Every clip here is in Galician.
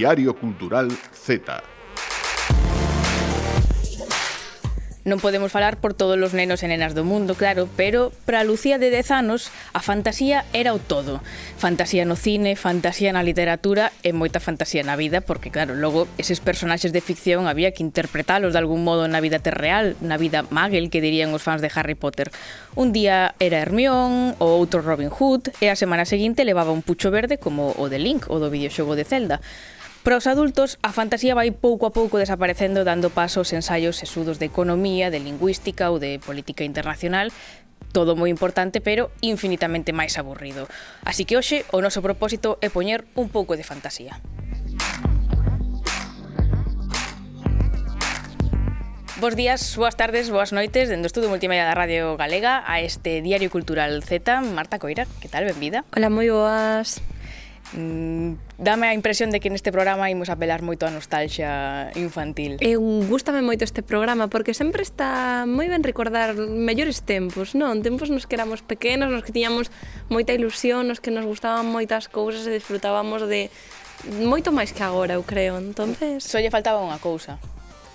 Diario Cultural Z. Non podemos falar por todos os nenos e nenas do mundo, claro, pero para Lucía de 10 anos a fantasía era o todo. Fantasía no cine, fantasía na literatura e moita fantasía na vida, porque claro, logo eses personaxes de ficción había que interpretalos de algún modo na vida terreal, na vida Magel que dirían os fans de Harry Potter. Un día era Hermión, o outro Robin Hood, e a semana seguinte levaba un pucho verde como o de Link, o do videoxogo de Zelda. Para os adultos, a fantasía vai pouco a pouco desaparecendo dando paso aos ensaios e de economía, de lingüística ou de política internacional, todo moi importante, pero infinitamente máis aburrido. Así que hoxe o noso propósito é poñer un pouco de fantasía. Bos días, boas tardes, boas noites Dendo Estudo Multimedia da Radio Galega A este Diario Cultural Z Marta Coira, que tal, benvida? Hola, moi boas Mm, dame a impresión de que neste programa imos apelar moito a nostalgia infantil. Eh, eu gustame moito este programa porque sempre está moi ben recordar mellores tempos, non? Tempos nos que éramos pequenos, nos que tiñamos moita ilusión, nos que nos gustaban moitas cousas e disfrutábamos de moito máis que agora, eu creo. Entonces, só lle faltaba unha cousa.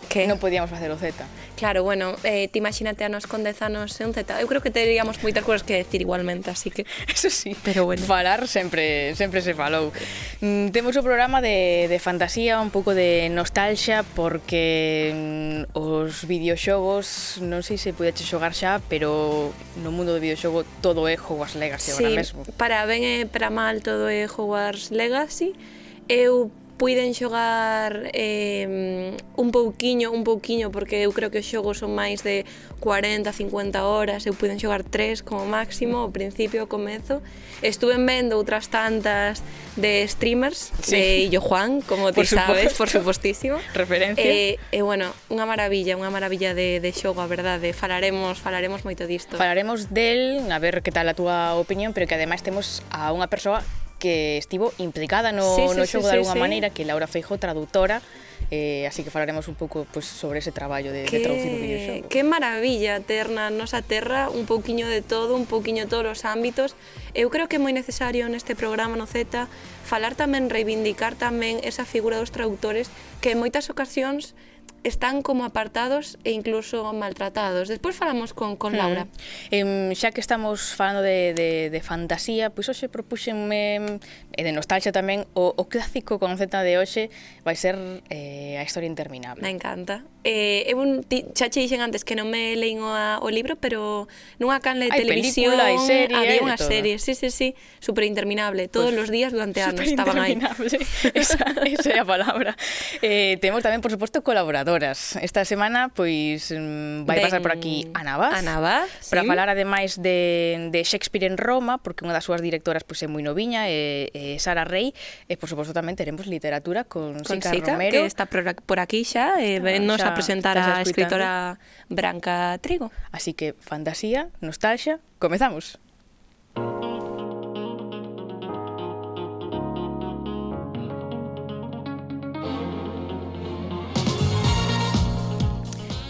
Que non podíamos facer o Z. Claro, bueno, eh, te imagínate a nos con 10 anos e 11 Eu creo que teríamos moitas cousas que decir igualmente, así que eso sí. Pero bueno. Falar sempre sempre se falou. Mm, temos o programa de, de fantasía, un pouco de nostalgia, porque mm, os videoxogos, non sei se pudeche xogar xa, pero no mundo do videoxogo todo é Hogwarts Legacy sí, agora mesmo. para ben e para mal todo é Hogwarts Legacy. Eu puiden xogar eh, un pouquiño, un pouquiño, porque eu creo que os xogos son máis de 40, 50 horas, eu puiden xogar tres como máximo, ao principio, ao comezo. Estuve vendo outras tantas de streamers, sí. de Illo Juan, como ti sabes, por supostísimo. Referencia. Eh, e, eh, eh, bueno, unha maravilla, unha maravilla de, de xogo, a verdade, falaremos, falaremos moito disto. Falaremos del, a ver que tal a túa opinión, pero que ademais temos a unha persoa que estivo implicada no, sí, sí, no xogo sí, de alguna sí. maneira, que Laura Feijo, traductora, eh, así que falaremos un pouco pues, sobre ese traballo de, que, de traducir o videoxogo. Que maravilla ter na nosa terra un pouquiño de todo, un pouquiño todos os ámbitos. Eu creo que é moi necesario neste programa no Z falar tamén, reivindicar tamén esa figura dos traductores que en moitas ocasións están como apartados e incluso maltratados. Despois falamos con, con mm. Laura. Mm. Em, xa que estamos falando de, de, de fantasía, pois hoxe propuxenme e de nostalgia tamén, o, o clásico con Z de hoxe vai ser eh, a historia interminable. Me encanta. Eh, eu un, ti, xa che dixen antes que non me leín o, o libro, pero nunha canle de hai televisión película, hai serie, había unha serie, sí, sí, sí, super interminable, todos pues, os días durante anos estaban aí. Esa, esa é a palabra. Eh, temos tamén, por suposto, colaboradoras. Esta semana, pois, mm, vai pasar por aquí Ana Vaz, Ana Vaz para sí. falar ademais de, de Shakespeare en Roma, porque unha das súas directoras pois, é moi noviña, e, e eh, Sara Rey. E, eh, por suposto, tamén teremos literatura con, con Sica, Sica Romero. Que está por aquí xa, e eh, vennos xa, a presentar a escritora Branca Trigo. Así que, fantasía, nostalgia, comezamos.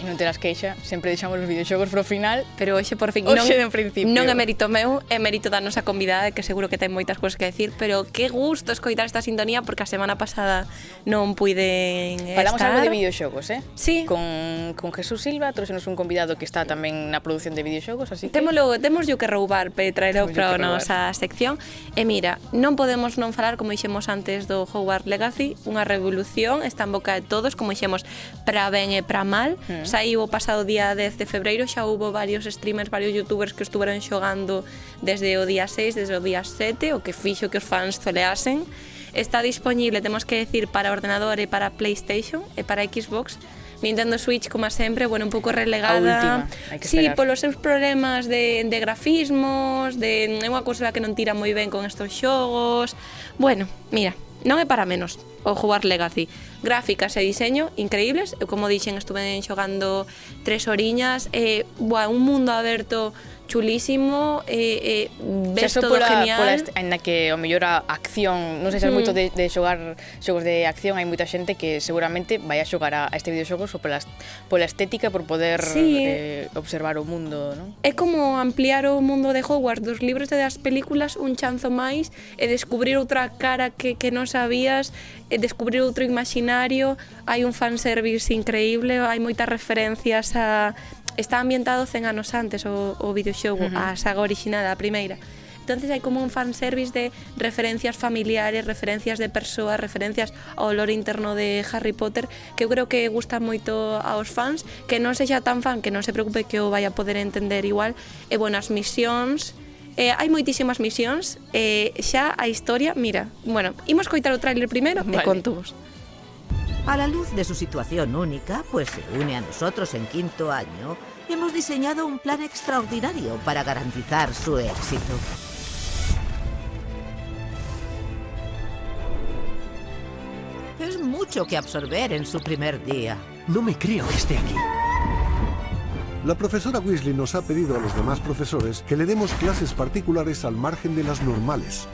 non terás queixa, sempre deixamos os videoxogos pro final, pero hoxe por fin hoxe non, principio. non é mérito meu, é mérito da nosa convidada que seguro que ten moitas cousas que decir, pero que gusto escoitar esta sintonía porque a semana pasada non puiden Falamos estar. algo de videoxogos, eh? Sí. Con, con Jesús Silva, trouxenos un convidado que está tamén na produción de videoxogos, así que... Témolo, temos yo que roubar para traer para a nosa sección. E mira, non podemos non falar, como dixemos antes, do Hogwarts Legacy, unha revolución, está en boca de todos, como dixemos, para ben e para mal, mm saiu o pasado día 10 de febreiro xa hubo varios streamers, varios youtubers que estuveron xogando desde o día 6, desde o día 7, o que fixo que os fans toleasen. Está disponible, temos que decir, para ordenador e para Playstation e para Xbox, Nintendo Switch, como sempre, bueno, un pouco relegada. A última, que sí, polos seus problemas de, de grafismos, de é unha consola que non tira moi ben con estos xogos. Bueno, mira, non é para menos o jugar Legacy. Gráficas e diseño increíbles, eu como dixen estuve xogando tres oriñas, e, eh, buah, un mundo aberto chulísimo eh, eh, ves todo pola, genial pola este, na que o mellor a acción non sei se é mm. moito de, de xogar xogos de acción hai moita xente que seguramente vai a xogar a, a este videoxogo só pola, pola estética por poder sí. eh, observar o mundo non? é como ampliar o mundo de Hogwarts dos libros e das películas un chanzo máis e descubrir outra cara que, que non sabías e descubrir outro imaginario hai un fanservice increíble hai moitas referencias a está ambientado 100 anos antes o, o videoxogo, uh -huh. a saga original, a primeira. Entonces hai como un fanservice de referencias familiares, referencias de persoas, referencias ao olor interno de Harry Potter, que eu creo que gusta moito aos fans, que non sexa tan fan, que non se preocupe que o vai a poder entender igual, e bueno, as misións, Eh, hai moitísimas misións, eh, xa a historia, mira, bueno, imos coitar o tráiler primeiro vale. e contuvos. A la luz de su situación única, pues se une a nosotros en quinto año, hemos diseñado un plan extraordinario para garantizar su éxito. Es mucho que absorber en su primer día. No me creo que esté aquí. La profesora Weasley nos ha pedido a los demás profesores que le demos clases particulares al margen de las normales.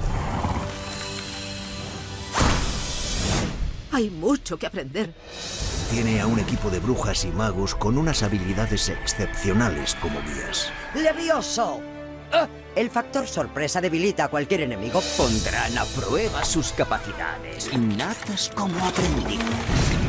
Hay mucho que aprender. Tiene a un equipo de brujas y magos con unas habilidades excepcionales como guías. ¡Levioso! El factor sorpresa debilita a cualquier enemigo. Pondrán a prueba sus capacidades innatas como aprendiz.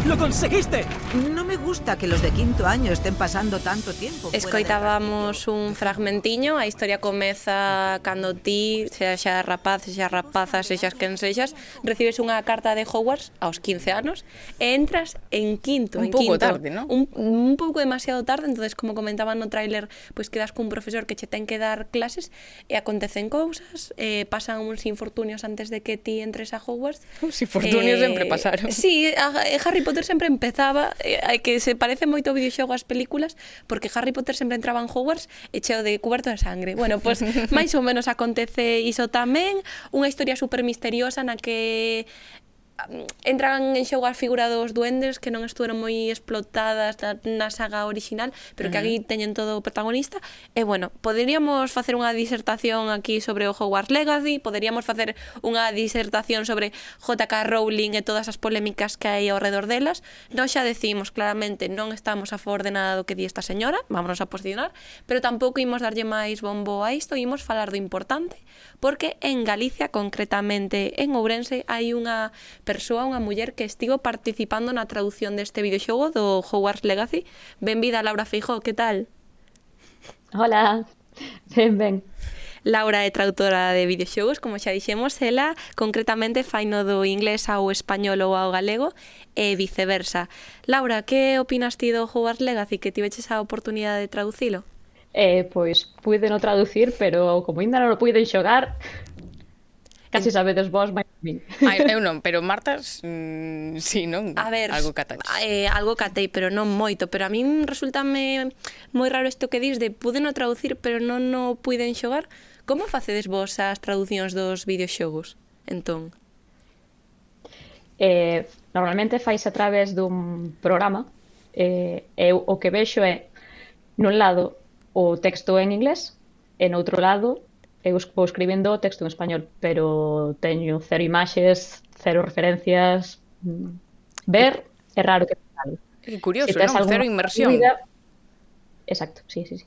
¡Lo conseguiste! No me gusta que los de quinto año estén pasando tanto tiempo. Escoitábamos un fragmentiño, a historia comeza cando ti, xa xa rapaz, xa rapazas, sexas quen sexas, recibes unha carta de Hogwarts aos 15 anos e entras en quinto. Un en pouco quinto, tarde, ¿no? Un, un pouco demasiado tarde, entonces como comentaban no tráiler, pois pues quedas cun profesor que che ten que dar clases e acontecen cousas, eh, pasan uns infortunios antes de que ti entres a Hogwarts. Os infortunios eh, sempre pasaron. Sí, a, a Harry Potter Potter sempre empezaba, eh, que se parece moito o videoxogo ás películas, porque Harry Potter sempre entraba en Hogwarts e cheo de cuberto de sangre. Bueno, pois pues, máis ou menos acontece iso tamén, unha historia super misteriosa na que Mm, entran en xogo as figuras dos duendes que non estuveron moi explotadas na, na saga original, pero que aquí teñen todo o protagonista. E bueno, poderíamos facer unha disertación aquí sobre o Hogwarts Legacy, poderíamos facer unha disertación sobre JK Rowling e todas as polémicas que hai ao redor delas. Non xa decimos claramente non estamos a favor de nada do que di esta señora, vámonos a posicionar, pero tampouco imos darlle máis bombo a isto, imos falar do importante, porque en Galicia, concretamente en Ourense, hai unha persoa, unha muller que estivo participando na traducción deste videoxogo do Hogwarts Legacy. Benvida, Laura Feijó, que tal? Hola, ben, ben. Laura é traductora de videoxogos, como xa dixemos, ela concretamente faino do inglés ao español ou ao galego e viceversa. Laura, que opinas ti do Hogwarts Legacy que tiveches a oportunidade de traducilo? eh, pois pude no traducir, pero como ainda non o puiden xogar, casi sabedes vos máis min. Ah, Ai, eu non, pero Marta, mm, sí, non? A ver, algo catei. Eh, algo catei, pero non moito, pero a min resultame moi raro isto que dis de pude no traducir, pero non no puiden xogar. Como facedes vos as traducións dos videoxogos, entón? Eh, normalmente fais a través dun programa. Eh, eu o que vexo é, nun lado, o texto en inglés e no outro lado eu vou escribindo o texto en español, pero teño cero imaxes, cero referencias, mm, ver é raro que algo. Que curioso, non? Cero inmersión. Vida... Exacto, sí, sí, sí.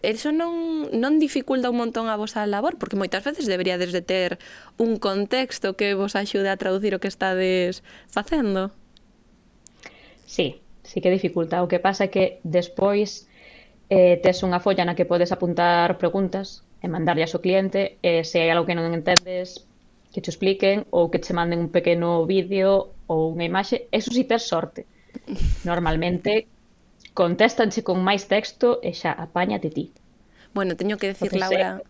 Eso non, non dificulta un montón a vosa labor, porque moitas veces deberíades de ter un contexto que vos axude a traducir o que estades facendo. Sí, sí que dificulta. O que pasa é que despois eh, tes unha folla na que podes apuntar preguntas e mandarlle ao cliente eh, se hai algo que non entendes que te expliquen ou que che manden un pequeno vídeo ou unha imaxe, eso si sí tes sorte. Normalmente contéstanche con máis texto e xa apáñate ti. Bueno, teño que decir, Laura,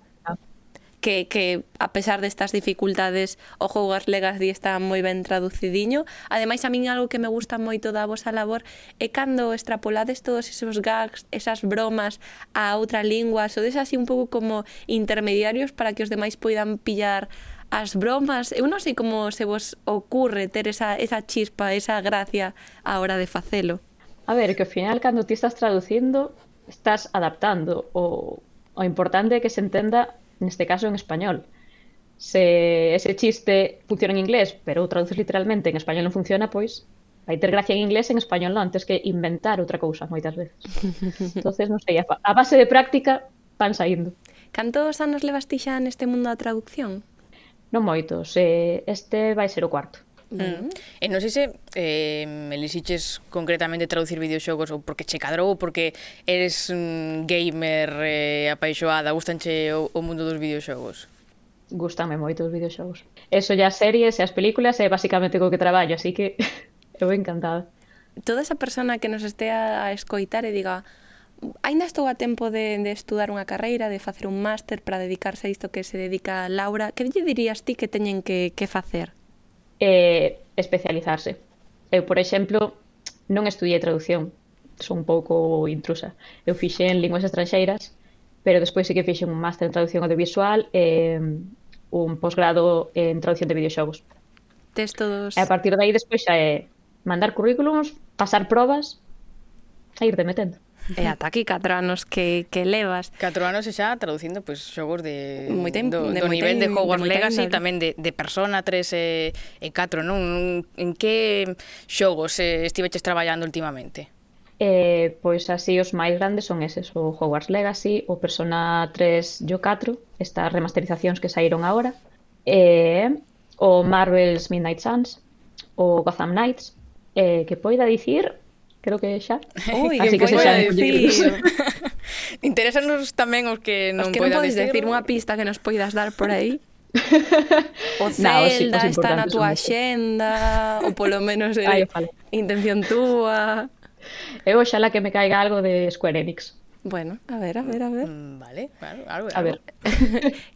que, que a pesar destas dificultades o Hogwarts Legacy está moi ben traducidiño. Ademais, a min algo que me gusta moito da vosa labor é cando extrapolades todos esos gags, esas bromas a outra lingua, sodes así un pouco como intermediarios para que os demais poidan pillar as bromas. Eu non sei como se vos ocurre ter esa, esa chispa, esa gracia a hora de facelo. A ver, que ao final cando ti estás traducindo, estás adaptando o, o importante é que se entenda neste caso en español. Se ese chiste funciona en inglés, pero o traduces literalmente en español non funciona, pois vai ter gracia en inglés en español non, antes que inventar outra cousa moitas veces. entonces non sei, a base de práctica van saindo. Cantos anos levas ti xa neste mundo da traducción? Non moitos, eh, este vai ser o cuarto. Mm. E non sei se eh, me concretamente traducir videoxogos ou porque che cadrou ou porque eres un gamer eh, apaixoada, gustanche o, o mundo dos videoxogos? Gústame moito os videoxogos. Eso ya as series e as películas é basicamente co que traballo, así que eu encantada. Toda esa persona que nos estea a escoitar e diga Ainda estou a tempo de, de estudar unha carreira, de facer un máster para dedicarse a isto que se dedica a Laura. Que lle dirías ti que teñen que, que facer? eh, especializarse. Eu, por exemplo, non estudiei traducción, son un pouco intrusa. Eu fixe en linguas estranxeiras, pero despois sí que fixe un máster en traducción audiovisual e un posgrado en traducción de videoxogos. Tes todos... E a partir de aí, despois xa é mandar currículums, pasar probas e irte metendo e ata aquí 4 anos que, que levas. 4 anos e xa traducindo pois, pues, xogos de, moi tempo, do, de do nivel de Hogwarts de Legacy, tempo. tamén de, de Persona 3 e, e 4, non? En que xogos eh, estiveches traballando últimamente? Eh, pois así os máis grandes son eses, o Hogwarts Legacy, o Persona 3 e o 4, estas remasterizacións que saíron agora, eh, o Marvel's Midnight Suns, o Gotham Knights, eh, que poida dicir creo que xa. Ui, Así que, que se xa. Interésanos tamén os que non, os que non podes decir unha pista que nos poidas dar por aí. O Zelda nah, os, os está na túa xenda, ou polo menos é intención túa. Eu xala que me caiga algo de Square Enix. Bueno, a ver, a ver, a ver. Mm, vale, claro, algo, algo. A ver.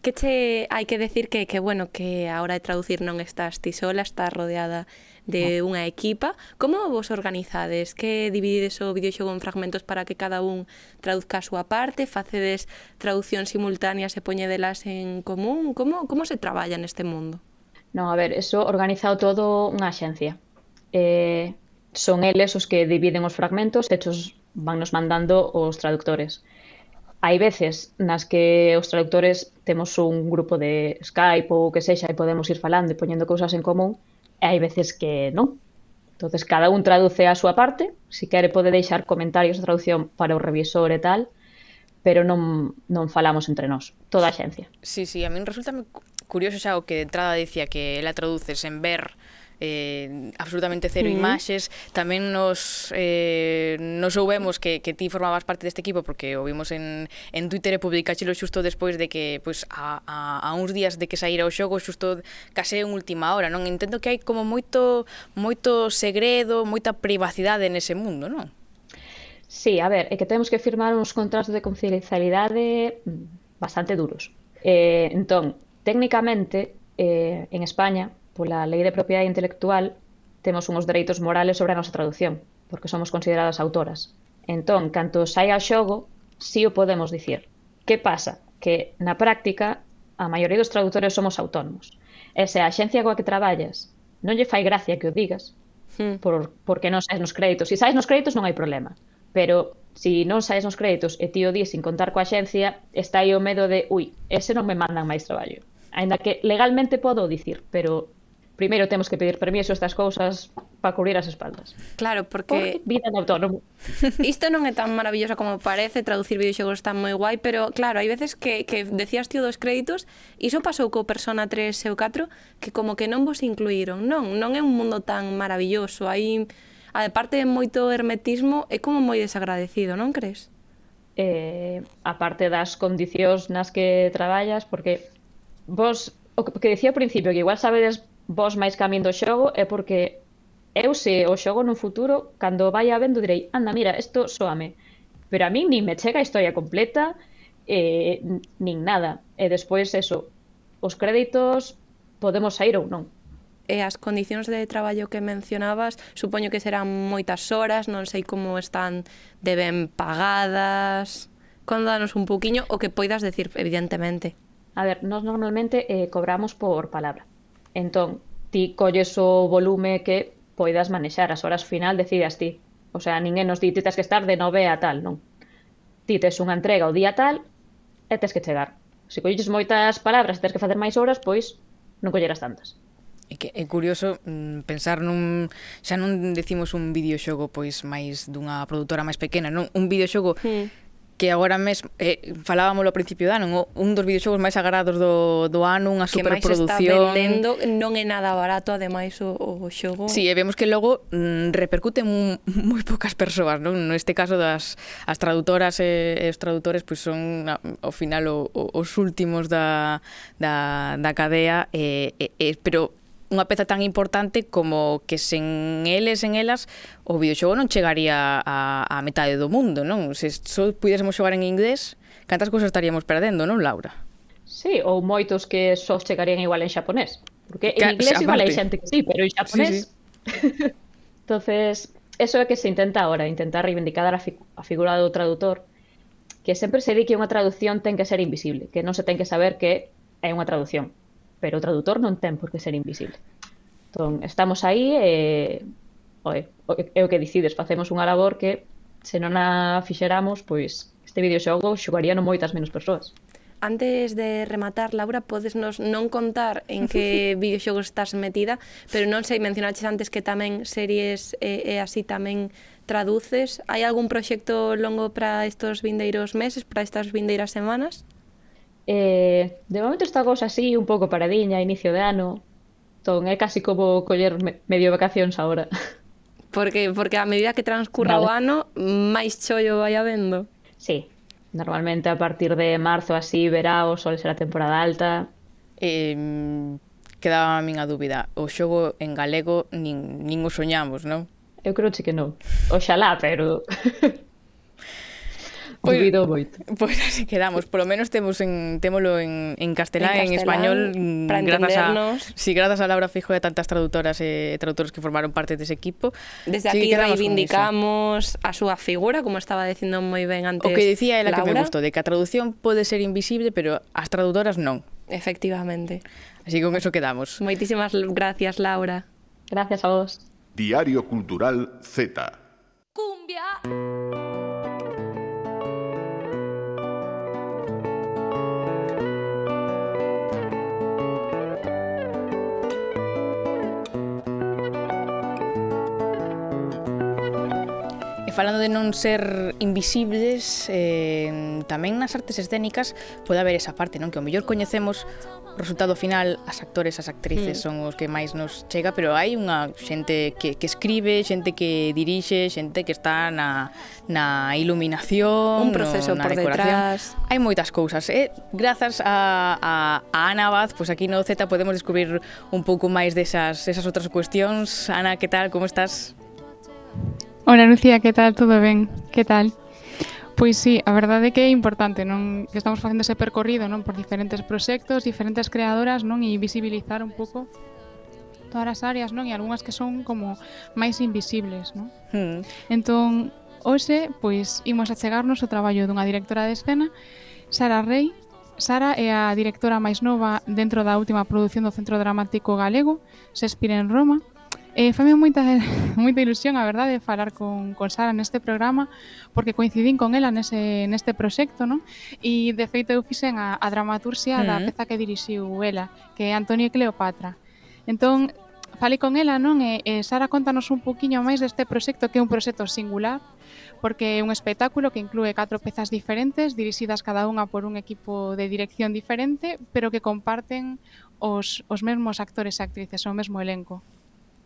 que che hai que decir que, que bueno, que a hora de traducir non estás ti sola, estás rodeada de unha equipa. Como vos organizades? Que dividides o videoxogo en fragmentos para que cada un traduzca a súa parte? Facedes traducións simultáneas e poñedelas en común? Como, como se traballa neste mundo? Non, a ver, eso organizado todo unha axencia. Eh, son eles os que dividen os fragmentos, hechos vannos mandando os traductores. Hai veces nas que os traductores temos un grupo de Skype ou que sexa e podemos ir falando e poñendo cousas en común, E hai veces que non. Entonces cada un traduce a súa parte, se quere pode deixar comentarios de traducción para o revisor e tal, pero non, non falamos entre nós, toda a xencia. Sí, sí, a min resulta curioso xa o que de entrada dicía que ela traduces en ver eh, absolutamente cero mm. imaxes. Tamén nos, eh, nos soubemos que, que ti formabas parte deste equipo porque o vimos en, en Twitter e publicáchelo xusto despois de que pues, a, a, a uns días de que saíra o xogo xusto case en última hora. Non entendo que hai como moito moito segredo, moita privacidade nese mundo, non? Sí, a ver, é que temos que firmar uns contratos de confidencialidade mm, bastante duros. Eh, entón, técnicamente, eh, en España, pola Lei de Propiedade Intelectual temos uns dereitos morales sobre a nosa traducción, porque somos consideradas autoras. Entón, canto saia a xogo, si sí o podemos dicir. Que pasa? Que na práctica a maioría dos traductores somos autónomos. E se a axencia coa que traballas non lle fai gracia que o digas, hmm. por, porque non saes nos créditos. Se si saes nos créditos non hai problema, pero se si non saes nos créditos e ti o dis sin contar coa axencia, está aí o medo de, ui, ese non me mandan máis traballo. Ainda que legalmente podo dicir, pero primeiro temos que pedir permiso estas cousas para cubrir as espaldas. Claro, porque... Por vida de autónomo. Isto non é tan maravilloso como parece, traducir videoxogos está moi guai, pero claro, hai veces que, que decías tío dos créditos, iso pasou co Persona 3 e o 4, que como que non vos incluíron. Non, non é un mundo tan maravilloso, hai... parte de moito hermetismo, é como moi desagradecido, non crees? Eh, aparte das condicións nas que traballas, porque vos o que decía ao principio, que igual sabedes vos máis camín do xogo é porque eu se o xogo nun futuro, cando vaya vendo direi, anda, mira, isto soame. Pero a min nin me chega a historia completa, eh, nin nada. E despois, eso, os créditos podemos sair ou non. E as condicións de traballo que mencionabas, supoño que serán moitas horas, non sei como están de ben pagadas... Contanos un poquinho o que poidas decir, evidentemente. A ver, nós normalmente eh, cobramos por palabra. Entón, ti colles o volume que poidas manexar, as horas final decidas ti. O sea, ninguén nos di, ti tes que estar de nove a tal, non. Ti tes unha entrega o día tal e tes que chegar. Se colles moitas palabras e tes que facer máis horas, pois non colleras tantas. É que é curioso mm, pensar nun xa non decimos un videoxogo pois máis dunha produtora máis pequena, non un videoxogo mm que agora mesmo eh, falábamos ao principio do ano, un dos videoxogos máis agarrados do, do ano, unha superproducción. Que máis está vendendo, non é nada barato, ademais, o, o xogo. Sí, e vemos que logo mm, repercute moi poucas persoas, non? Neste caso das as traductoras e, e os traductores pois son ao final o, o, os últimos da, da, da cadea, e, e, e, pero unha peza tan importante como que sen eles, en elas, o videoxogo non chegaría a, a metade do mundo, non? Se só pudésemos xogar en inglés, cantas cousas estaríamos perdendo, non, Laura? Sí, ou moitos que só chegarían igual en xaponés. Porque en inglés xa, igual hai xente que sí, pero en xaponés... Sí, sí. entonces, eso é que se intenta agora, intentar reivindicar a, fi a figura do traductor, que sempre se di que unha traducción ten que ser invisible, que non se ten que saber que é unha traducción pero o traductor non ten por que ser invisible. Entón, estamos aí e, oe, é o que decides, facemos unha labor que se non a fixeramos, pois este videoxogo xogaría non moitas menos persoas. Antes de rematar, Laura, podes nos non contar en que videoxogo estás metida, pero non sei, mencionaches antes que tamén series e, e así tamén traduces. Hai algún proxecto longo para estos vindeiros meses, para estas vindeiras semanas? Eh, de momento está cousa así, un pouco paradiña, inicio de ano. Entón, é casi como coller me- medio vacacións agora. Porque porque a medida que transcurra o ano, máis chollo vai habendo. Sí, normalmente a partir de marzo así, verá, o sol será temporada alta. Eh, quedaba a min a dúbida. O xogo en galego nin, nin o soñamos, non? Eu creo que non. Oxalá, pero Pois, pois, Dubido moito. Pois así quedamos, polo menos temos en témolo en, en castelán, en, en español, mm, grazas a si sí, grazas a Laura Fijo e a tantas traductoras e eh, traductores que formaron parte dese equipo. Desde sí, aquí reivindicamos a súa figura, como estaba dicindo moi ben antes. O que dicía ela que me gustou, de que a traducción pode ser invisible, pero as traductoras non. Efectivamente. Así que con eso quedamos. Moitísimas gracias, Laura. Gracias a vos. Diario Cultural Z. Cumbia. falando de non ser invisibles, eh, tamén nas artes escénicas pode haber esa parte, non? Que o mellor coñecemos o resultado final, as actores, as actrices mm. son os que máis nos chega, pero hai unha xente que, que escribe, xente que dirixe, xente que está na, na iluminación, un proceso no, na por decoración. detrás. Hai moitas cousas. E eh? grazas a, a, a Ana Vaz, pois aquí no Z podemos descubrir un pouco máis desas esas outras cuestións. Ana, que tal? Como estás? Hola Lucía, que tal? Todo ben? Que tal? Pois sí, a verdade é que é importante non que estamos facendo ese percorrido non por diferentes proxectos, diferentes creadoras non e visibilizar un pouco todas as áreas non e algunhas que son como máis invisibles non? Hmm. Entón, hoxe, pois, imos chegarnos o traballo dunha directora de escena Sara Rey, Sara é a directora máis nova dentro da última produción do Centro Dramático Galego, Shakespeare en Roma, Eh, fame moita, moita ilusión, a verdade, falar con, con Sara neste programa, porque coincidín con ela nese, neste proxecto, non? E, de feito, eu fixen a, a dramaturxia mm. da peza que dirixiu ela, que é Antonio Cleopatra. Entón, falei con ela, non? E, e Sara, contanos un poquinho máis deste proxecto, que é un proxecto singular, porque é un espectáculo que inclúe catro pezas diferentes, dirixidas cada unha por un equipo de dirección diferente, pero que comparten os, os mesmos actores e actrices, o mesmo elenco.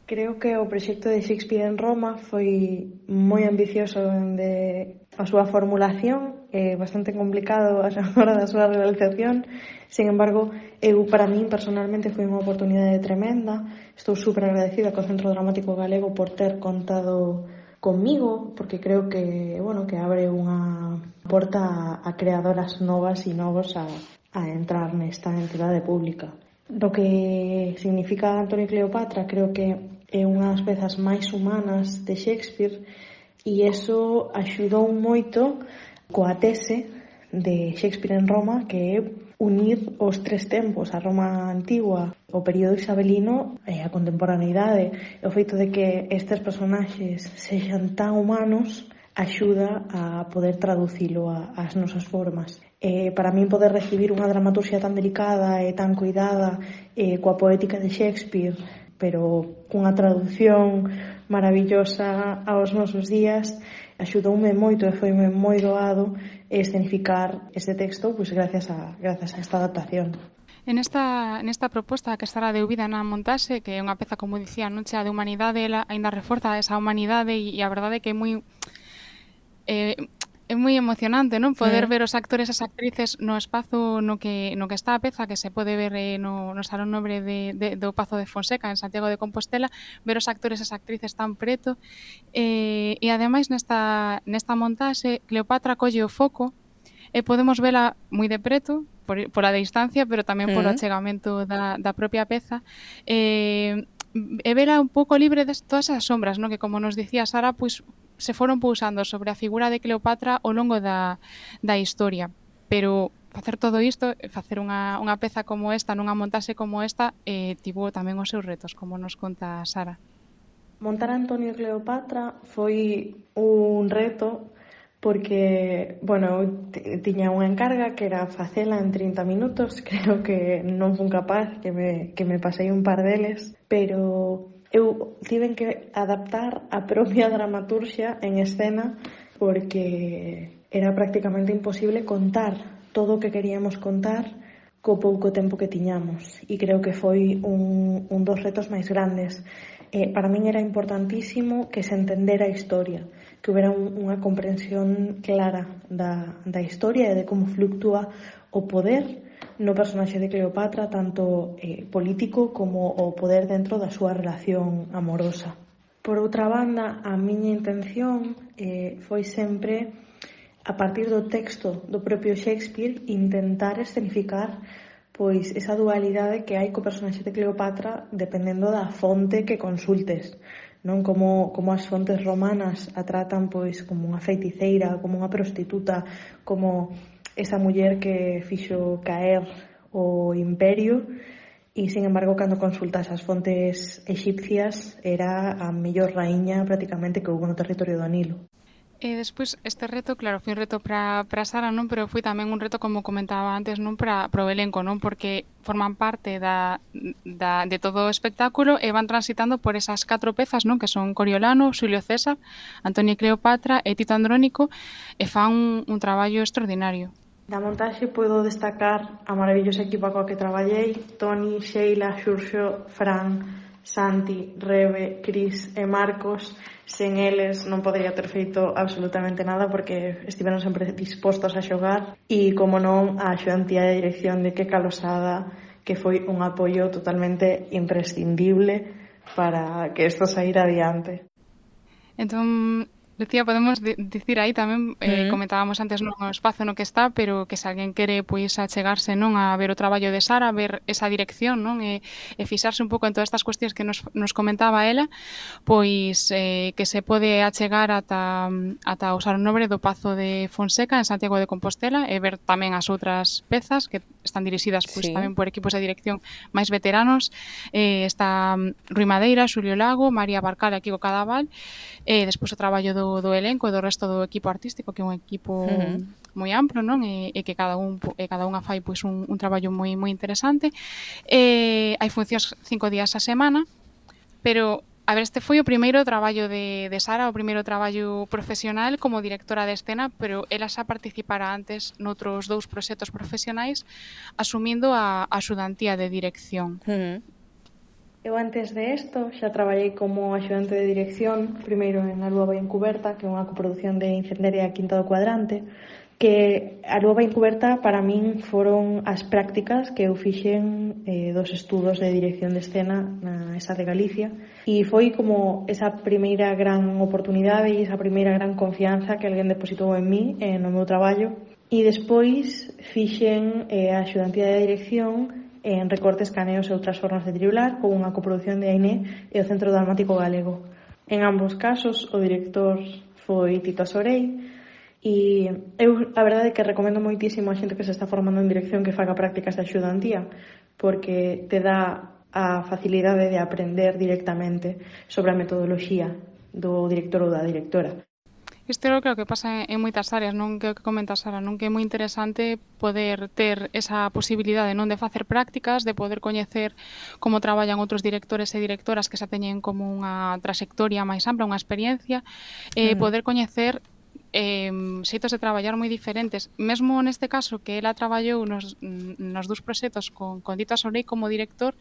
Creo que o proxecto de Shakespeare en Roma foi moi ambicioso de a súa formulación, é bastante complicado a hora da súa realización. Sin embargo, eu para min personalmente foi unha oportunidade tremenda. Estou super agradecida co Centro Dramático Galego por ter contado comigo, porque creo que, bueno, que abre unha porta a, a creadoras novas e novos a, a entrar nesta entidade pública. Do que significa Antonio Cleopatra, creo que é unha das pezas máis humanas de Shakespeare e eso axudou moito coa tese de Shakespeare en Roma que é unir os tres tempos, a Roma antigua, o período isabelino e a contemporaneidade. E o feito de que estes personaxes sexan tan humanos axuda a poder traducilo ás nosas formas. Eh, para min poder recibir unha dramaturgia tan delicada e tan cuidada eh, coa poética de Shakespeare pero cunha traducción maravillosa aos nosos días axudoume moito e foi moi doado escenificar este texto pois gracias a gracias a esta adaptación. En esta, nesta proposta que estará de Ubida na montaxe, que é unha peza, como dicía, non chea de humanidade, ela ainda reforza esa humanidade e, e a verdade que é moi... Eh, É moi emocionante, non? Poder sí. ver os actores e as actrices no espazo no que, no que está a peza, que se pode ver eh, no, no Salón Nobre de, de, do Pazo de Fonseca, en Santiago de Compostela, ver os actores e as actrices tan preto. Eh, e ademais nesta, nesta montaxe, Cleopatra colle o foco e podemos vela moi de preto, por, a distancia, pero tamén por uh -huh. Mm. achegamento da, da propia peza. Eh, e vela un pouco libre de todas as sombras, non? Que como nos dicía Sara, pois se foron pousando sobre a figura de Cleopatra ao longo da, da historia. Pero facer todo isto, facer unha, unha peza como esta, nunha montaxe como esta, eh, tivo tamén os seus retos, como nos conta Sara. Montar Antonio Cleopatra foi un reto porque, bueno, tiña unha encarga que era facela en 30 minutos, creo que non fun capaz, que me, que me pasei un par deles, pero eu tiven que adaptar a propia dramaturxia en escena porque era prácticamente imposible contar todo o que queríamos contar co pouco tempo que tiñamos e creo que foi un, un dos retos máis grandes. Eh, para min era importantísimo que se entendera a historia que houbera un, unha comprensión clara da, da historia e de como fluctúa o poder no personaxe de Cleopatra tanto eh, político como o poder dentro da súa relación amorosa. Por outra banda, a miña intención eh, foi sempre a partir do texto do propio Shakespeare intentar escenificar pois esa dualidade que hai co personaxe de Cleopatra dependendo da fonte que consultes non como, como as fontes romanas a tratan pois como unha feiticeira, como unha prostituta, como esa muller que fixo caer o imperio e, sin embargo, cando consultas as fontes egipcias era a mellor raíña prácticamente que houve no territorio do Nilo. E despois este reto, claro, foi un reto para para Sara, non, pero foi tamén un reto como comentaba antes, non, para pro elenco, non, porque forman parte da, da de todo o espectáculo e van transitando por esas catro pezas, non, que son Coriolano, Xulio César, Antonio Cleopatra e Tito Andrónico e fan un, un traballo extraordinario. Da montaxe podo destacar a maravillosa equipa coa que traballei, Toni, Sheila, Xurxo, Fran, Santi, Rebe, Cris e Marcos sen eles non podría ter feito absolutamente nada porque estiveron sempre dispostos a xogar e como non a xoantía de dirección de que calosada que foi un apoio totalmente imprescindible para que isto saíra adiante. Entón, Lucía, podemos dicir aí tamén, eh, comentábamos antes no espazo no que está, pero que se alguén quere pois achegarse non a ver o traballo de Sara, a ver esa dirección, non e, e fixarse un pouco en todas estas cuestións que nos, nos comentaba ela, pois eh, que se pode achegar ata, ata o Saro Nobre do Pazo de Fonseca en Santiago de Compostela e ver tamén as outras pezas que están dirixidas pois sí. tamén por equipos de dirección máis veteranos, eh, está mm, Rui Madeira, Xulio Lago, María Barcal e Kiko Cadaval, e eh, despois o traballo do do, do elenco e do resto do equipo artístico, que é un equipo uh -huh. moi amplo, non? E, e que cada un e cada unha fai pois un, un traballo moi moi interesante. Eh, hai funcións cinco días a semana, pero A ver, este foi o primeiro traballo de, de Sara, o primeiro traballo profesional como directora de escena, pero ela xa participara antes noutros dous proxectos profesionais asumindo a, a xudantía de dirección. Uh -huh. Eu antes de isto xa traballei como axudante de dirección, primeiro en Alúa Vai Encuberta, que é unha coproducción de Incenderia Quinta do Cuadrante, que Alúa Vai Encuberta para min foron as prácticas que eu fixen eh, dos estudos de dirección de escena na ESA de Galicia. E foi como esa primeira gran oportunidade e esa primeira gran confianza que alguén depositou en mí eh, no meu traballo. E despois fixen eh, a axudantía de dirección en recortes, caneos e outras formas de driblar con unha coprodución de AINE e o Centro Dramático Galego. En ambos casos, o director foi Tito Sorei e eu a verdade é que recomendo moitísimo a xente que se está formando en dirección que faga prácticas de axudantía porque te dá a facilidade de aprender directamente sobre a metodoloxía do director ou da directora. Isto é o que pasa en moitas áreas, non que o que comenta Sara, non que é moi interesante poder ter esa posibilidade non de facer prácticas, de poder coñecer como traballan outros directores e directoras que xa teñen como unha trayectoria máis ampla, unha experiencia, e eh, mm. poder coñecer eh, xeitos de traballar moi diferentes. Mesmo neste caso que ela traballou nos, nos dous proxectos con, con Dito Asolei como director,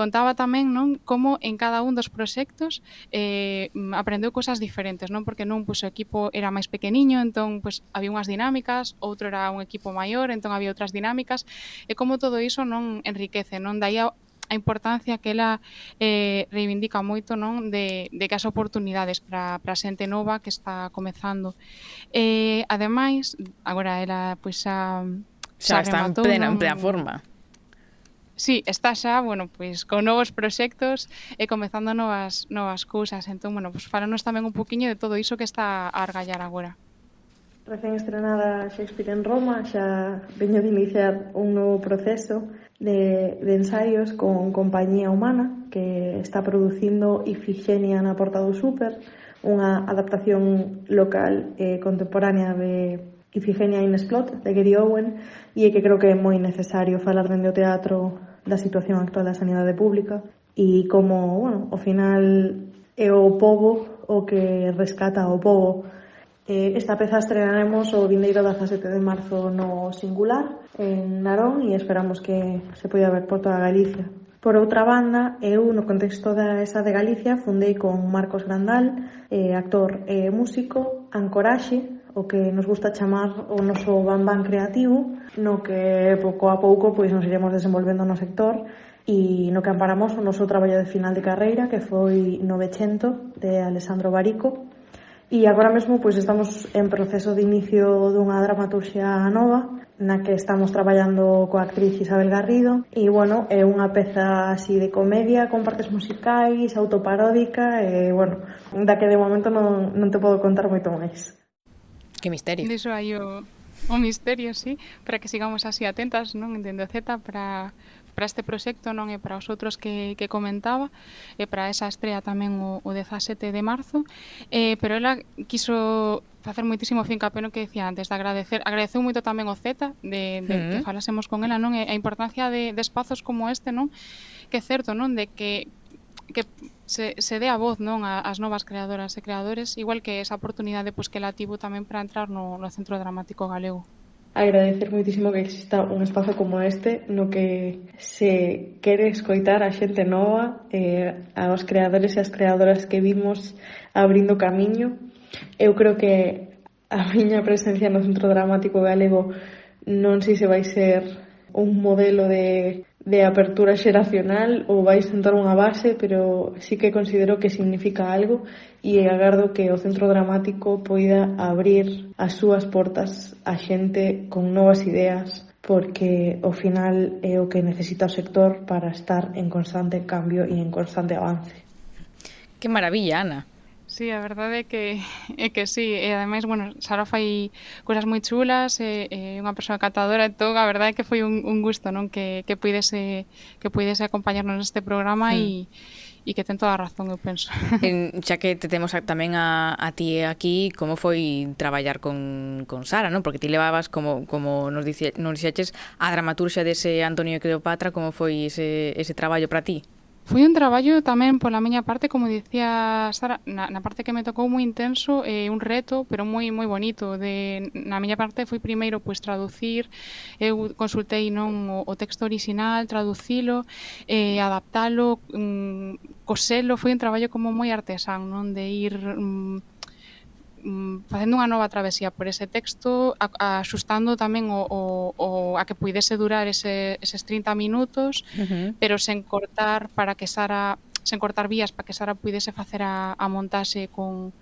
contaba tamén non como en cada un dos proxectos eh, aprendeu cousas diferentes, non porque nun pues, pois, o equipo era máis pequeniño, entón pues, había unhas dinámicas, outro era un equipo maior, entón había outras dinámicas, e como todo iso non enriquece, non daí a a importancia que ela eh, reivindica moito non de, de que as oportunidades para, para a xente nova que está comezando. Eh, ademais, agora ela pois, a, xa, xa está rematou, en plena, non? en plena forma. Sí, está xa, bueno, pois con novos proxectos e comezando novas novas cousas. Entón, bueno, pois falanos tamén un poquinho de todo iso que está a argallar agora. Recén estrenada Shakespeare en Roma, xa veño de iniciar un novo proceso de, de ensaios con Compañía Humana, que está producindo Ifigenia na Porta do Súper, unha adaptación local e contemporánea de Ifigenia in Splot, de Gary Owen, e que creo que é moi necesario falar dende o teatro da situación actual da sanidade pública e como, bueno, ao final é o povo o que rescata o povo Eh, esta peza estrenaremos o vindeiro 17 de marzo no Singular, en Narón, e esperamos que se poida ver por toda Galicia. Por outra banda, eh, eu no contexto da esa de Galicia fundei con Marcos Grandal, eh, actor e músico, Ancoraxe, o que nos gusta chamar o noso bambán creativo, no que pouco a pouco pois nos iremos desenvolvendo no sector e no que amparamos o noso traballo de final de carreira que foi 900 de Alessandro Barico e agora mesmo pois estamos en proceso de inicio dunha dramaturxia nova na que estamos traballando coa actriz Isabel Garrido e bueno, é unha peza así de comedia con partes musicais, autoparódica e bueno, da que de momento non, non te podo contar moito máis. Que misterio. Diso hai o, o misterio, sí, para que sigamos así atentas, non? Entendo Z para para este proxecto non é para os outros que, que comentaba e para esa estrea tamén o, o 17 de marzo eh, pero ela quiso facer moitísimo fin capeno que decía antes de agradecer agradeceu moito tamén o Z de, de uh -huh. que mm. falásemos con ela non e a importancia de, de espazos como este non que é certo non de que que se, se dé a voz non a, as novas creadoras e creadores, igual que esa oportunidade pois, que la tivo tamén para entrar no, no Centro Dramático Galego. Agradecer moitísimo que exista un espazo como este no que se quere escoitar a xente nova, eh, aos creadores e as creadoras que vimos abrindo camiño. Eu creo que a miña presencia no Centro Dramático Galego non sei se vai ser un modelo de de apertura xeracional ou vai sentar unha base, pero sí que considero que significa algo e agardo que o Centro Dramático poida abrir as súas portas a xente con novas ideas, porque ao final é o que necesita o sector para estar en constante cambio e en constante avance. Que maravilla, Ana sí, a verdade é que é que sí, e ademais, bueno, Sara fai cousas moi chulas, é, é unha persoa catadora, e todo, a verdade é que foi un, un gusto, non, que que puidese que puidese acompañarnos neste programa hmm. e mm. E que ten toda a razón, eu penso. En, xa que te temos a, tamén a, a ti aquí, como foi traballar con, con Sara, non? Porque ti levabas, como, como nos, dice, nos dixeches, a dramaturxa dese Antonio Cleopatra, como foi ese, ese traballo para ti? Foi un traballo tamén pola miña parte, como dicía Sara, na, na parte que me tocou moi intenso, eh, un reto, pero moi moi bonito. De, na miña parte foi primeiro pois traducir, eu consultei non o, o texto orixinal, traducilo, eh, adaptalo, mm, coselo, foi un traballo como moi artesán, non? De ir mm, Mm, facendo unha nova travesía por ese texto, a, tamén o, o, o a que puidese durar ese, eses 30 minutos, uh -huh. pero sen cortar para que Sara sen cortar vías para que Sara puidese facer a, a montaxe con,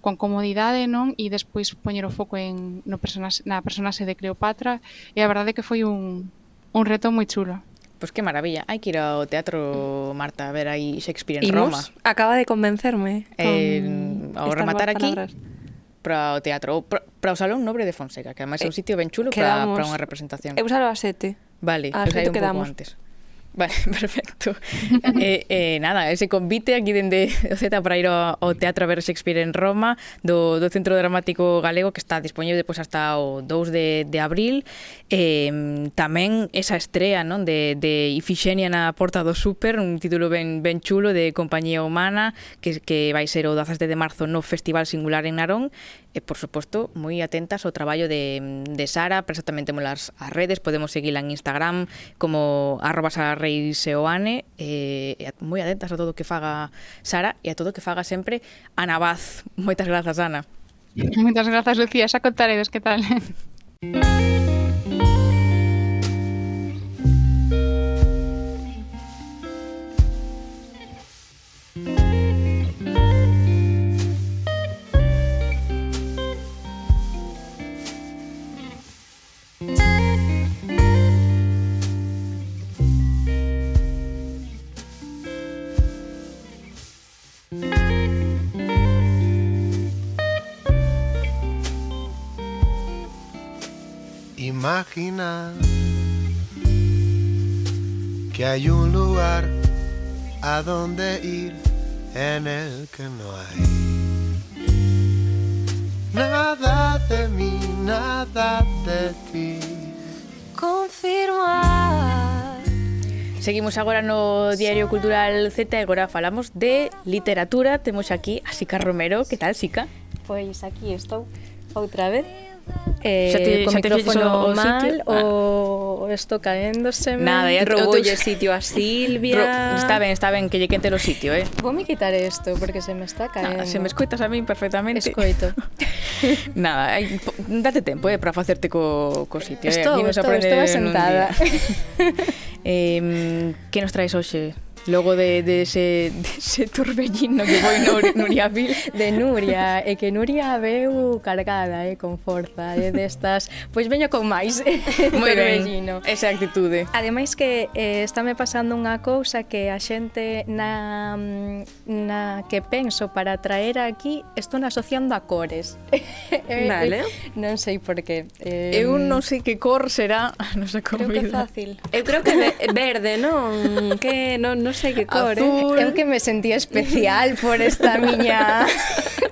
con comodidade, non? E despois poñer o foco en no personaxe, na personaxe de Cleopatra e a verdade é que foi un, un reto moi chulo. Pois pues que maravilla. Hai que ir ao teatro, Marta, a ver aí Shakespeare en Imos, Roma. Acaba de convencerme. Eh, con ao rematar aquí, para o teatro, para o Salón Nobre de Fonseca, que ademais é un eh, sitio ben chulo para unha representación. Eu salo a sete. Vale, a pues hai un pouco antes. Vale, perfecto. eh, eh, nada, ese convite aquí dende o Z para ir ao, ao Teatro a ver Shakespeare en Roma do, do Centro Dramático Galego que está disponible pois, hasta o 2 de, de abril eh, tamén esa estrela non de, de Ifixenia na Porta do Super un título ben, ben chulo de Compañía Humana que, que vai ser o 17 de marzo no Festival Singular en Narón e, por suposto, moi atentas ao traballo de, de Sara, pero tamén temos as, as redes, podemos seguila en Instagram como arroba sarareiseoane, e, eh, e moi atentas a todo o que faga Sara e a todo o que faga sempre Ana Vaz. Moitas grazas, Ana. Moitas grazas, Lucía, xa contaredes que tal. Imagina que hay un lugar a donde ir en el que no hay nada de mí, nada de ti. Confirmar. Seguimos agora no Diario Cultural Z e agora falamos de literatura. Temos aquí a Sica Romero. Que tal, Sica? Pois aquí estou outra vez Eh, xa te, co xa micrófono o mal sitio? o ah. esto caéndose Nada, ya robulle sitio a Silvia. Ro, está ben, está ben que lle quente o sitio, eh. Vou me quitar isto porque se me está caendo. Nada, se me escoitas a min perfectamente. Escoito. Nada, hai, date tempo, eh, para facerte co, co sitio. Estou, eh. estou, estou sentada. eh, que nos traes hoxe? logo de, de, ese, de ese torbellino que foi Nur, Nuria Vil. De Nuria, e que Nuria veu cargada, eh, con forza, eh, destas, pois veño con máis eh, Moi torbellino. Ben, esa actitude. Ademais que eh, estáme pasando unha cousa que a xente na, na que penso para traer aquí, estou asociando a cores. Eh, vale. non sei por qué. Eh, Eu non sei que cor será a nosa comida. Creo que fácil. Eu creo que verde, non? Que non, non sei que cor, ¿eh? Azul. eh? Eu que me sentía especial por esta miña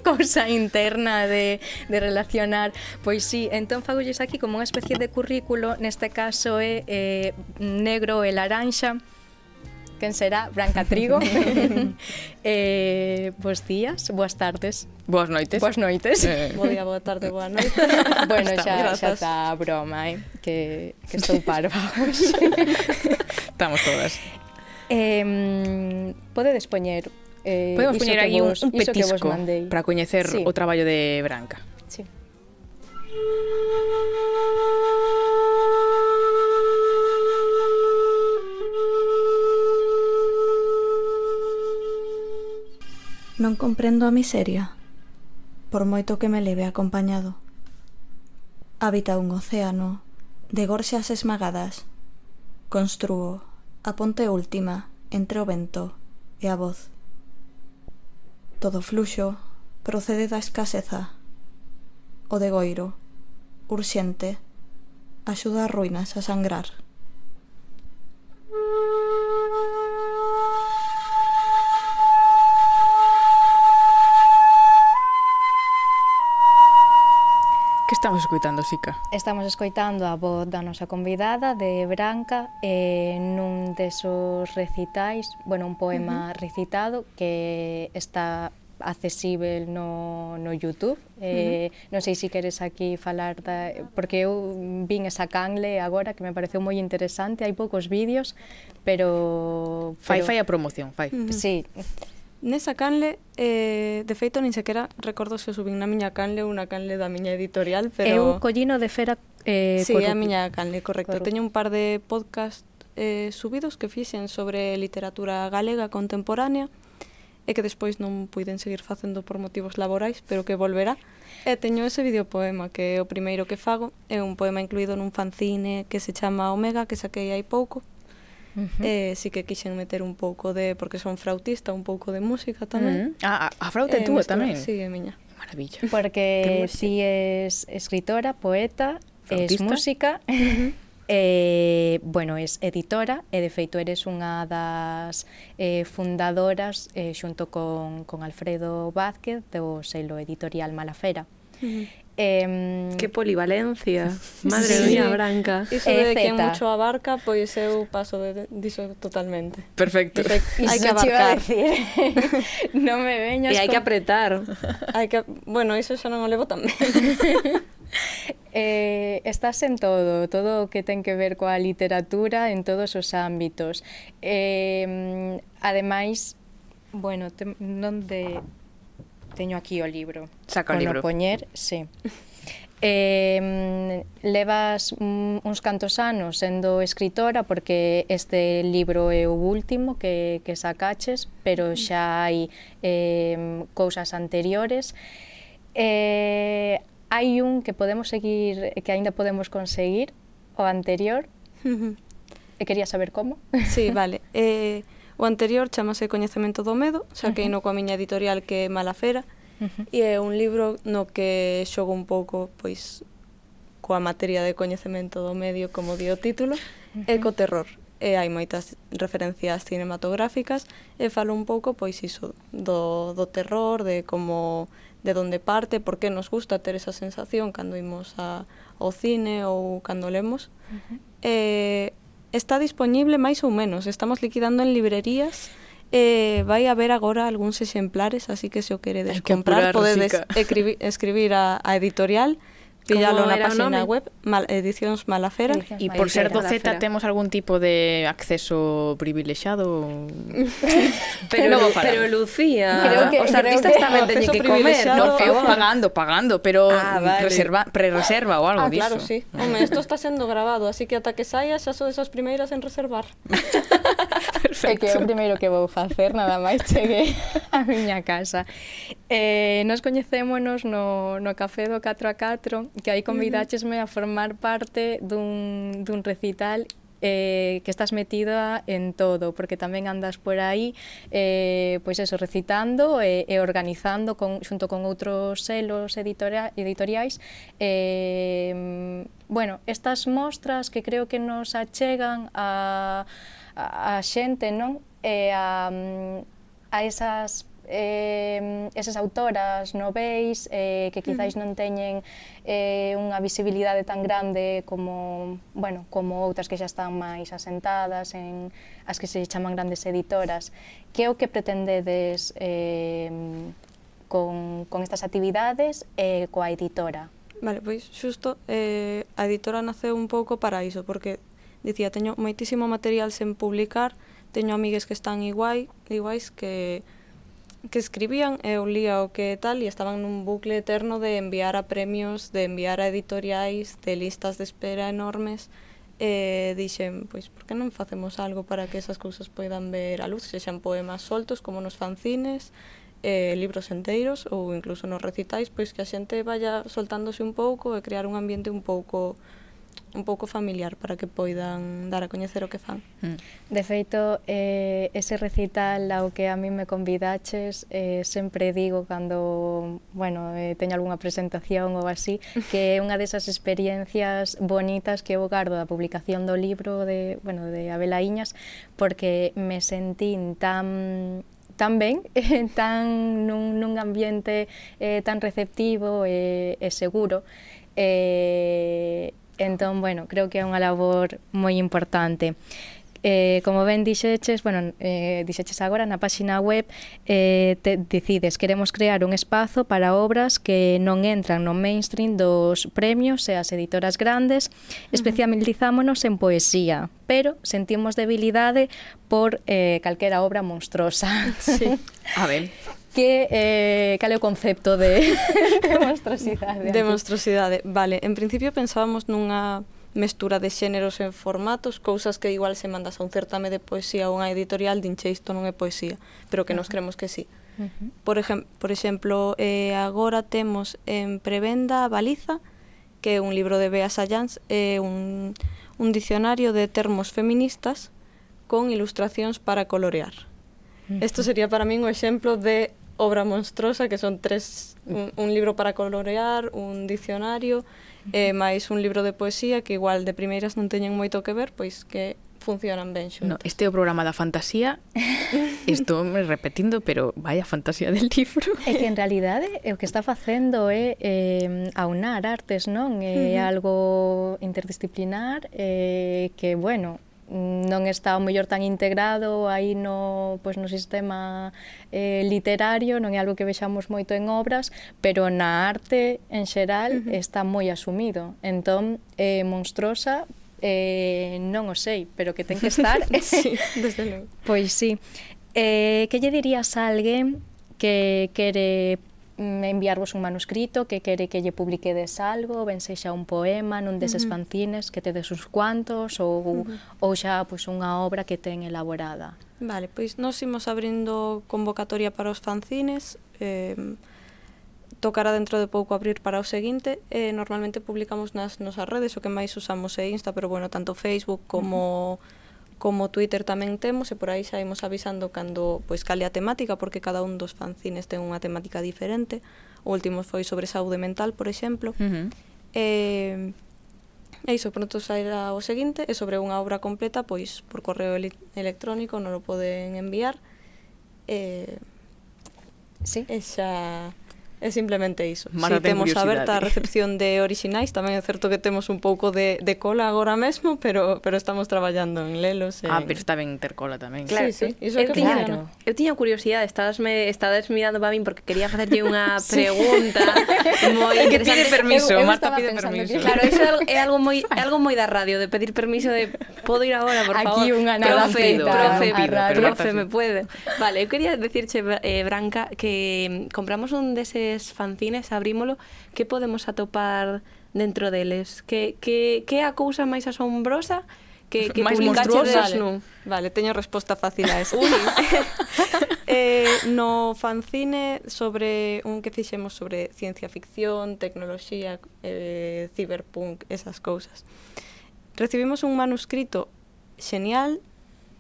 cousa interna de, de relacionar. Pois sí, entón fagolles aquí como unha especie de currículo, neste caso é eh, negro e laranxa, quen será Branca Trigo. eh, bos días, boas tardes. Boas noites. Boas noites. Eh. Bo día, boa tarde, boa noite. bueno, está, xa, grazas. xa está a broma, eh? que, que estou parva. Estamos todas. Eh, podedes poñer eh, Podemos poñer aí un, un petisco para coñecer sí. o traballo de Branca. Sí. Non comprendo a miseria, por moito que me leve acompañado. Habita un océano de gorxas esmagadas. Construo A ponte última, entre o vento e a voz. Todo fluxo procede da escaseza. O degoiro, urxente, axuda as ruínas a sangrar. estamos escoitando, Sica? Estamos escoitando a voz da nosa convidada de Branca eh, nun desos recitais, bueno, un poema uh -huh. recitado que está accesible no, no YouTube. Eh, uh -huh. Non sei se queres aquí falar, da, porque eu vin esa canle agora que me pareceu moi interesante, hai poucos vídeos, pero... Fai, pero... fai a promoción, fai. Uh -huh. Sí. Nesa canle, eh, de feito, nin sequera recordo se subín na miña canle ou na canle da miña editorial, pero... Eu collino de fera eh, Sí, a miña canle, correcto. Corupi. Teño un par de podcast eh, subidos que fixen sobre literatura galega contemporánea e que despois non puiden seguir facendo por motivos laborais, pero que volverá. E teño ese videopoema que é o primeiro que fago, é un poema incluído nun fanzine que se chama Omega, que saquei hai pouco, Uh -huh. Eh, sí que quixen meter un pouco de, porque son frautista, un pouco de música tamén. Uh mm. ah, -huh. ah, a, a frauta eh, túa tamén? Sí, é miña. Maravilla. Porque si es escritora, poeta, frautista. es música, uh -huh. Eh, bueno, es editora e de feito eres unha das eh, fundadoras eh, xunto con, con Alfredo Vázquez do selo editorial Malafera. Uh -huh. Eh, que polivalencia, madre sí. mía branca. Iso de que mucho abarca, pois eu paso de, diso totalmente. Perfecto. Dice, hai que abarcar. Decir, non me veñas E hai con... que apretar. Hai que, bueno, iso xa non o levo tamén. eh, estás en todo, todo o que ten que ver coa literatura en todos os ámbitos. Eh, ademais, bueno, te, non de teño aquí o libro. Saca o libro. poñer, sí. Eh, levas uns cantos anos sendo escritora porque este libro é o último que, que sacaches, pero mm. xa hai eh, cousas anteriores. Eh, hai un que podemos seguir, que aínda podemos conseguir, o anterior. E quería saber como. Sí, vale. Eh, O anterior chamase Coñecemento do Medo, xa que -huh. coa miña editorial que é Malafera, e é un libro no que xogo un pouco pois coa materia de coñecemento do medio, como di o título, e co terror. E hai moitas referencias cinematográficas e falo un pouco pois iso do, do terror, de como de onde parte, por que nos gusta ter esa sensación cando imos a, ao cine ou cando lemos. Uh -huh. E está dispoñible máis ou menos. Estamos liquidando en librerías. Eh, vai haber agora algúns exemplares, así que se o queredes que comprar podedes escribir, escribir a, a editorial. Pídalo na página web, mal, Edicións Malafera. Edicións e por ser doceta temos algún tipo de acceso privilexiado? pero, no, pero Lucía, creo que, os artistas creo tamén teñen que comer, no, eu pagando, pagando, pero ah, mm, vale. reserva, pre-reserva ou algo ah, disso. claro, sí. Ah. Home, isto está sendo grabado, así que ata que saia xa sodes as primeiras en reservar. Exacto. É que é o primeiro que vou facer, nada máis cheguei a miña casa. Eh, nos coñecémonos no, no Café do 4 a 4, que aí convidáchesme a formar parte dun, dun recital eh, que estás metida en todo, porque tamén andas por aí, eh, pois eso, recitando e, eh, e organizando con, xunto con outros selos editoria, editoriais. Eh, bueno, estas mostras que creo que nos achegan a a, a xente, non? E a, a esas eh, esas autoras noveis eh, que quizáis mm. non teñen eh, unha visibilidade tan grande como, bueno, como outras que xa están máis asentadas en as que se chaman grandes editoras. Que é o que pretendedes eh, con, con estas actividades e eh, coa editora? Vale, pois xusto, eh, a editora naceu un pouco para iso, porque dicía, teño moitísimo material sen publicar, teño amigues que están iguai, iguais que que escribían e eu lía o que tal e estaban nun bucle eterno de enviar a premios, de enviar a editoriais, de listas de espera enormes e dixen, pois, por que non facemos algo para que esas cousas poidan ver a luz, sexan poemas soltos como nos fanzines, eh, libros enteiros ou incluso nos recitais, pois que a xente vaya soltándose un pouco e crear un ambiente un pouco un pouco familiar para que poidan dar a coñecer o que fan. Mm. De feito, eh, ese recital ao que a mí me convidaches, eh, sempre digo cando, bueno, eh, teño algunha presentación ou así, que é unha desas experiencias bonitas que eu gardo da publicación do libro de, bueno, de Abela Iñas, porque me sentín tan tan ben, tan nun, nun ambiente eh, tan receptivo e, eh, e seguro, eh, Entón, bueno, creo que é unha labor moi importante. Eh, como ben dixeches, bueno, eh, dixeches agora na páxina web eh, te, decides, queremos crear un espazo para obras que non entran no mainstream dos premios e as editoras grandes, especializámonos en poesía, pero sentimos debilidade por eh, calquera obra monstruosa. Sí. A ver que eh, cal é o concepto de monstruosidade? De monstruosidade, vale. En principio pensábamos nunha mestura de xéneros en formatos, cousas que igual se mandas a un certame de poesía ou unha editorial, dinche isto non é poesía, pero que nos creemos que sí. Por, ejem por exemplo, eh, agora temos en prevenda a Baliza, que é un libro de Bea Sayans, é eh, un, un dicionario de termos feministas con ilustracións para colorear. Isto sería para min o exemplo de obra monstruosa que son tres un, un libro para colorear, un dicionario e eh, máis un libro de poesía que igual de primeiras non teñen moito que ver, pois que funcionan ben xuntos. No, este é o programa da fantasía. Estou me repetindo, pero vaya fantasía del libro. É que en realidade é o que está facendo é eh, aunar artes, non? Eh, é algo interdisciplinar eh, que, bueno, non está o mellor tan integrado aí no, pois, no sistema eh, literario, non é algo que vexamos moito en obras, pero na arte en xeral uh -huh. está moi asumido. Entón, eh, monstruosa eh, non o sei, pero que ten que estar. sí, desde logo. Pois sí. Eh, que lle dirías a alguén que quere Mm, enviarvos un manuscrito que quere que lle publiquedes algo, ben sexa un poema nun deses fanzines que tedes uns cuantos ou, uh -huh. ou xa pois, unha obra que ten elaborada. Vale, pois nós imos abrindo convocatoria para os fanzines, eh, tocará dentro de pouco abrir para o seguinte e eh, normalmente publicamos nas nosas redes o que máis usamos é Insta, pero bueno, tanto Facebook como uh -huh como Twitter tamén temos e por aí xa imos avisando cando pois cale a temática porque cada un dos fanzines ten unha temática diferente. O último foi sobre saúde mental, por exemplo. Uh -huh. E E iso pronto sairá o seguinte e sobre unha obra completa pois por correo ele electrónico non o poden enviar. E Sí. E xa É simplemente iso. Mara si temos aberta a recepción de orixinais, tamén é certo que temos un pouco de, de cola agora mesmo, pero pero estamos traballando en lelos. Ah, en... Ah, pero está ben ter cola tamén. Claro, sí, sí. Iso eu, que tiña, claro. eu tiña curiosidade, estabas, me, estabas mirando para min porque quería facerlle unha pregunta sí. moi interesante. Pide permiso, eu, eu Marta pide permiso. Que... Claro, iso é algo, é algo moi é algo moi da radio, de pedir permiso de podo ir agora, por favor. Aquí unha nada profe, pido, profe, pido, profe, profe, me pode. Vale, eu quería decirche, eh, Branca, que compramos un dese deses fanzines, abrímolo, que podemos atopar dentro deles? Que, que, que é a cousa máis asombrosa que, que máis monstruosa? Vale. Non? vale, teño resposta fácil a esa. eh, no fanzine sobre un que fixemos sobre ciencia ficción, tecnoloxía, eh, cyberpunk, esas cousas. Recibimos un manuscrito xenial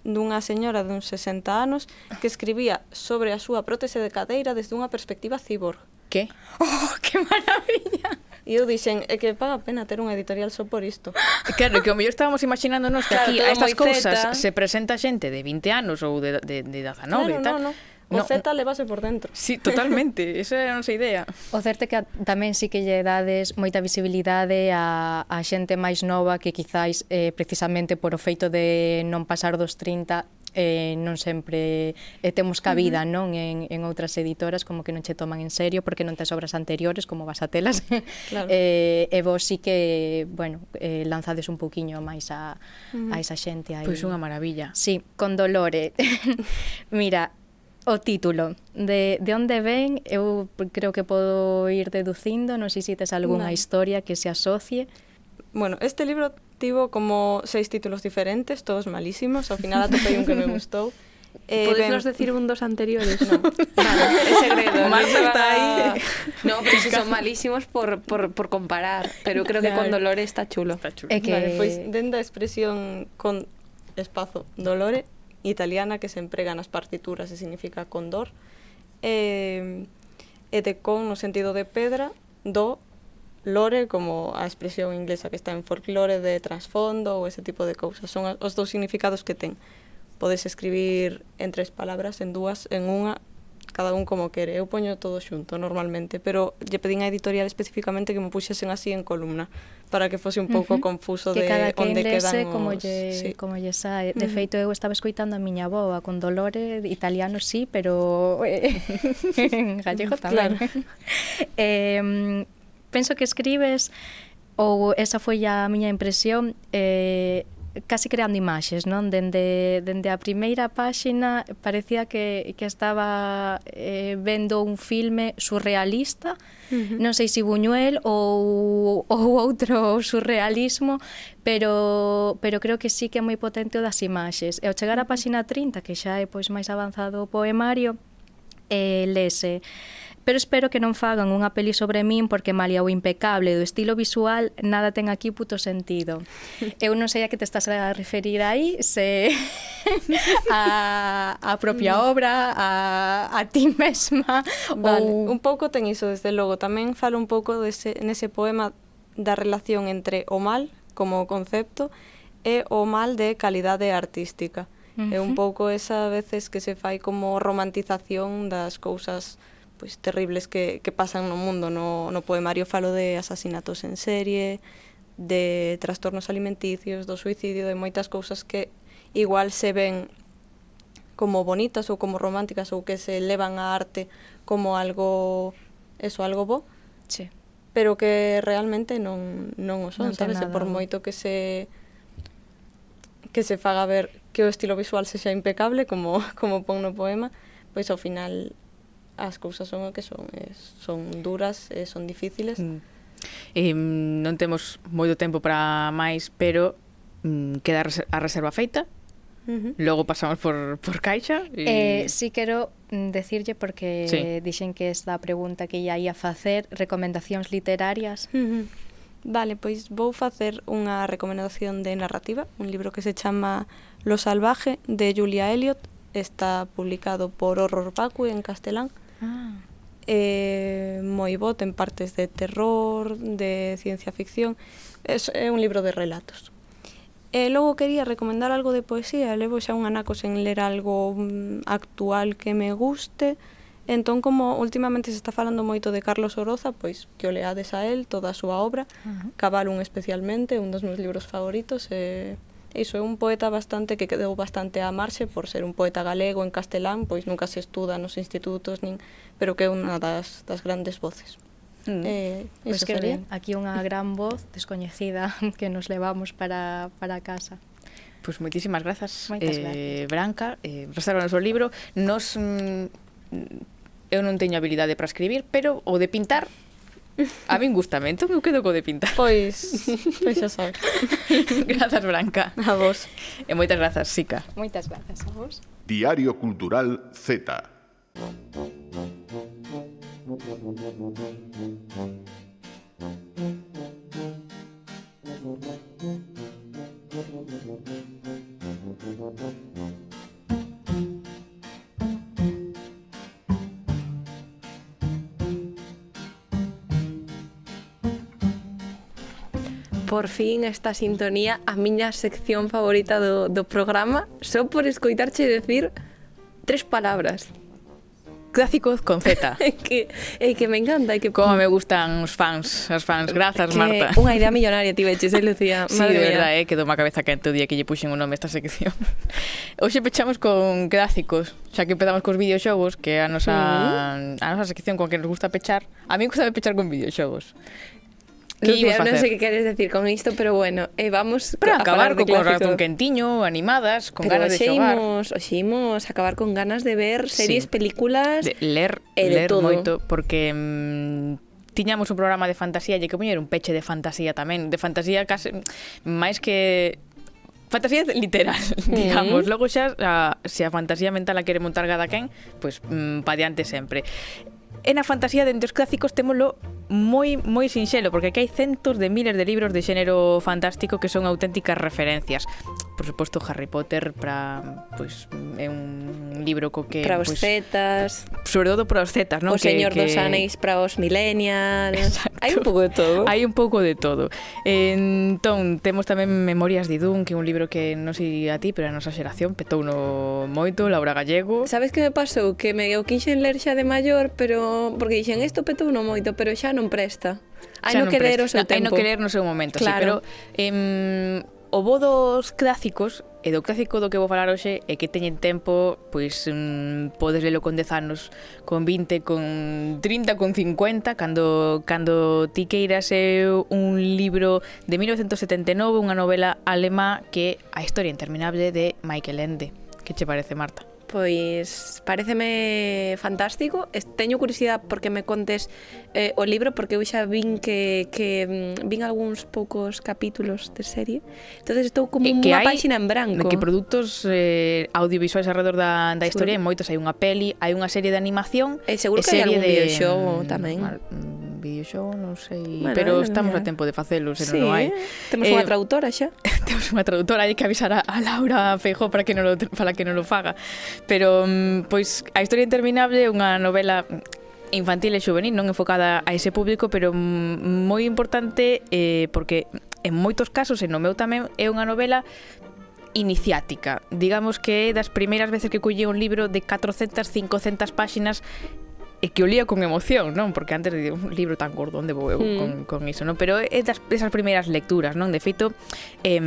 dunha señora duns 60 anos que escribía sobre a súa prótese de cadeira desde unha perspectiva cyborg. Que? Oh, que maravilla! E eu dixen, é que paga pena ter unha editorial só por isto. Claro, que o mellor estábamos imaginándonos que claro, aquí a estas cousas se presenta xente de 20 anos ou de, de, de 19 claro, e tal. No, no. O no. Z levase por dentro. Sí, totalmente, esa era a nosa idea. O certo é que tamén sí que lle dades moita visibilidade a, a xente máis nova que quizáis eh, precisamente por o feito de non pasar dos 30 eh, non sempre eh, temos cabida uh -huh. non en, en outras editoras como que non che toman en serio porque non tes obras anteriores como vas a telas claro. eh, e vos sí que bueno, eh, lanzades un pouquiño máis a, uh -huh. a esa xente aí. Pois unha maravilla. Sí, con Dolore. Mira, o título de, de onde ven eu creo que podo ir deducindo non sei se tes algunha vale. historia que se asocie Bueno, este libro tivo como seis títulos diferentes, todos malísimos. Ao final atopei un que me gustou. Eh, Podes nos decir un dos anteriores? No. Vale, é segredo. Marta está aí. No, pero si son malísimos por, por, por comparar. Pero creo que con Dolores está chulo. Está chulo. É que... Vale, pois dentro da expresión con espazo Dolore, italiana que se emprega nas partituras e significa condor, eh, e de con no sentido de pedra, do lore como a expresión inglesa que está en folclore de trasfondo ou ese tipo de cousas. Son os dous significados que ten. Podes escribir en tres palabras, en dúas, en unha, cada un como quere. Eu poño todo xunto normalmente, pero lle pedín a editorial especificamente que me puxesen así en columna para que fose un pouco uh -huh. confuso que de cada que onde lese, quedan os... como lle, sí. como lle sae. De uh -huh. feito, eu estaba escoitando a miña boa con dolores, italiano sí, pero en gallego tamén. Claro. eh, penso que escribes ou esa foi a miña impresión eh, casi creando imaxes, non? Dende, dende a primeira páxina parecía que, que estaba eh, vendo un filme surrealista, uh -huh. non sei se Buñuel ou, ou outro surrealismo, pero, pero creo que sí que é moi potente o das imaxes. E ao chegar á páxina 30, que xa é pois máis avanzado o poemario, eh, lese pero espero que non fagan unha peli sobre min porque malia o impecable do estilo visual nada ten aquí puto sentido. Eu non sei a que te estás a referir aí, se a, a propia mm. obra, a, a ti mesma vale. ou... Un pouco ten iso, desde logo. Tamén falo un pouco dese, nese poema da relación entre o mal como concepto e o mal de calidade artística. Uh -huh. É un pouco esa veces que se fai como romantización das cousas pois terribles que, que pasan no mundo. No, no poemario falo de asasinatos en serie, de trastornos alimenticios, do suicidio, de moitas cousas que igual se ven como bonitas ou como románticas ou que se elevan a arte como algo eso, algo bo. Sí. Pero que realmente non non o son, non sabes, nada, por moito que se que se faga ver que o estilo visual se xa impecable como como pon no poema, pois ao final as cousas son o que son, eh, son duras, eh, son difíciles. Mm. Eh, non temos moito tempo para máis, pero mm, queda a reserva feita. Uh -huh. Logo pasamos por, por Caixa y... eh, Si sí quero mm, decirlle porque sí. dixen que esta pregunta que ia ia facer recomendacións literarias uh -huh. Vale, pois vou facer unha recomendación de narrativa un libro que se chama Lo salvaje de Julia Elliot está publicado por Horror Vacui en castelán Ah. É moi bo, ten partes de terror, de ciencia ficción, é, é un libro de relatos. E logo quería recomendar algo de poesía, levo xa un anaco sen ler algo mm, actual que me guste, Entón, como últimamente se está falando moito de Carlos Oroza, pois que o leades a él, toda a súa obra, uh -huh. Cabalun especialmente, un dos meus libros favoritos, e iso é un poeta bastante que quedou bastante á marxe por ser un poeta galego en castelán, pois nunca se estuda nos institutos nin, pero que é unha das, das grandes voces. Mm. Eh, pois pues que sería. bien, aquí unha gran voz descoñecida que nos levamos para, para casa. Pois pues moitísimas grazas, Moitas eh. Branca, eh, reservanos o libro. Nos, mm, eu non teño habilidade para escribir, pero o de pintar A min gustame, entón eu quedo co de pintar. Pois, pois xa sabes. grazas, Branca. A vos. E moitas grazas, Sica. Moitas grazas a vos. Diario Cultural Z. Thank you. Por fin esta sintonía a miña sección favorita do, do programa Só por escoitarche decir tres palabras clásicos con Z. que, eh, que me encanta. E que... Como me gustan os fans, as fans. Grazas, que Marta. Unha idea millonaria tiveches, eh, Lucía. Madre de verdad, eh, quedou má cabeza que o día que lle puxen o nome a esta sección. Hoxe pechamos con clásicos, xa que empezamos cos videoxogos, que é a nosa, mm. a nosa sección con que nos gusta pechar. A mí gusta pechar con videoxogos. Que Lucía, non sei que queres decir con isto, pero bueno, eh, vamos Para a acabar co corazón quentiño, animadas, con pero ganas de xogar. Pero oxe imos acabar con ganas de ver series, sí. películas... De ler, e eh, de ler todo. moito, porque mmm, tiñamos un programa de fantasía, lle que poñer un peche de fantasía tamén, de fantasía case máis que fantasía literal, mm. digamos. Mm. Logo xa a, se a fantasía mental a quere montar cada quen, pois pues, mm, pa diante sempre. E na fantasía dentro dos clásicos témolo moi moi sinxelo, porque aquí hai centos de miles de libros de xénero fantástico que son auténticas referencias. Por suposto, Harry Potter para pois pues, é un libro co que para os pues, zetas, sobre todo para os zetas, non? O que, Señor que... dos Anéis para os millennials. Hai un pouco de todo. Hai un pouco de todo. Entón, temos tamén Memorias de Dune, que é un libro que non sei a ti, pero a nosa xeración petou no moito, Laura Gallego. Sabes que me pasou? Que me o quixen ler xa de maior, pero porque dixen isto petou no moito, pero xa non presta. Hai no querer presta. o seu tempo. Hai no querer no seu momento, claro. sí, pero em, o bo dos clásicos E do clásico do que vou falar hoxe é que teñen tempo, pois mm, podes lelo con 10 anos, con 20, con 30, con 50, cando cando ti queiras é un libro de 1979, unha novela alemá que é A historia interminable de Michael Ende. Que che parece, Marta? Pois pareceme fantástico. Teño curiosidade porque me contes eh, o libro Porque eu xa vin que, que mm, vin algúns poucos capítulos de serie. Entonces estou como e unha páxina en branco. Que produtos eh, audiovisuais alrededor da, da historia seguro. Hai moitos, hai unha peli, hai unha serie de animación E seguro que hai algún videoxogo tamén. Mm, videoxogo, non sei, bueno, pero bueno, estamos mira. a tempo de facelo, se sí, non hai. Temos eh, unha traductora xa. Temos unha traductora, hai que avisar a, a Laura Feijó para que non lo para que non lo faga. Pero mm, pois A historia interminable é unha novela infantil e juvenil, non enfocada a ese público, pero mm, moi importante eh, porque en moitos casos, e no meu tamén, é unha novela iniciática. Digamos que é das primeiras veces que culle un libro de 400, 500 páxinas e que o lía con emoción, non? Porque antes de un libro tan gordo onde vou eu mm. con, con iso, non? Pero é das, esas primeiras lecturas, non? De feito, eh,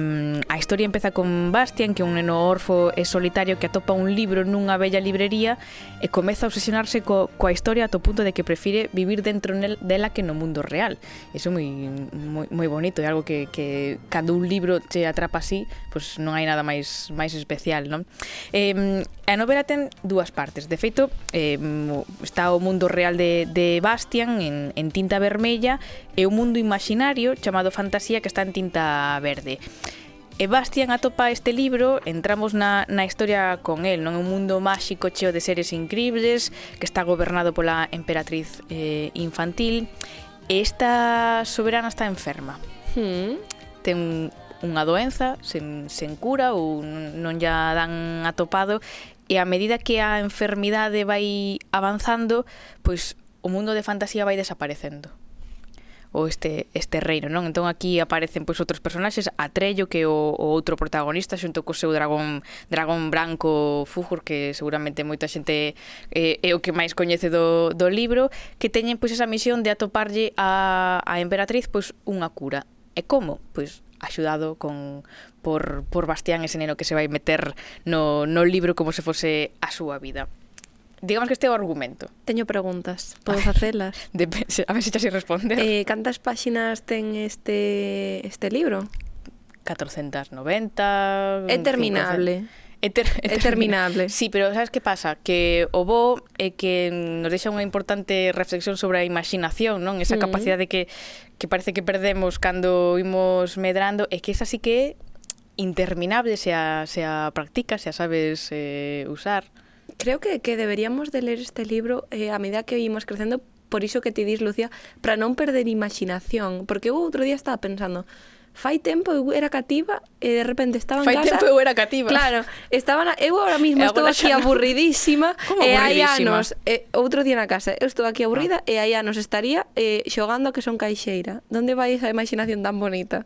a historia empeza con Bastian, que é un neno orfo e solitario que atopa un libro nunha bella librería e comeza a obsesionarse co, coa historia ato punto de que prefire vivir dentro nel, dela que no mundo real. Iso é moi, moi, moi bonito, é algo que, que cando un libro che atrapa así, pois pues non hai nada máis máis especial, non? Eh, a novela ten dúas partes. De feito, eh, está o mundo real de, de Bastian en, en tinta vermella e o mundo imaginario chamado fantasía que está en tinta verde. E Bastian atopa este libro, entramos na, na historia con el, non un mundo máxico cheo de seres increíbles que está gobernado pola emperatriz eh, infantil e esta soberana está enferma. Hmm. Ten unha doenza sen, sen cura ou non ya dan atopado e a medida que a enfermidade vai avanzando, pois o mundo de fantasía vai desaparecendo o este este reino, non? Entón aquí aparecen pois outros personaxes, Atrello que o, o outro protagonista xunto co seu dragón dragón branco Fújur que seguramente moita xente eh, é o que máis coñece do, do libro, que teñen pois esa misión de atoparlle a, a emperatriz pois unha cura. E como? Pois axudado con por, por Bastián ese neno que se vai meter no, no libro como se fose a súa vida. Digamos que este é o argumento. Teño preguntas, podo facelas? A ver se xa se responde. Eh, cantas páxinas ten este este libro? 490... É terminable. 500... Eter, eterminable. eterminable. Sí, pero sabes que pasa? Que o bo é eh, que nos deixa unha importante reflexión sobre a imaginación, non? Esa mm. capacidade que que parece que perdemos cando imos medrando, é que esa sí que é interminable se a, se a practicas, se a sabes eh, usar. Creo que, que deberíamos de ler este libro eh, a medida que imos crecendo, por iso que ti dis, Lucía, para non perder imaginación. Porque eu outro día estaba pensando, fai tempo eu era cativa e de repente estaba en fai casa. Fai tempo eu era cativa. Claro, estaba na, eu ahora mismo estou aquí no. aburridísima e hai anos, e, outro día na casa, eu estou aquí aburrida ah. e hai anos estaría eh, xogando a que son caixeira. Donde vai esa imaginación tan bonita?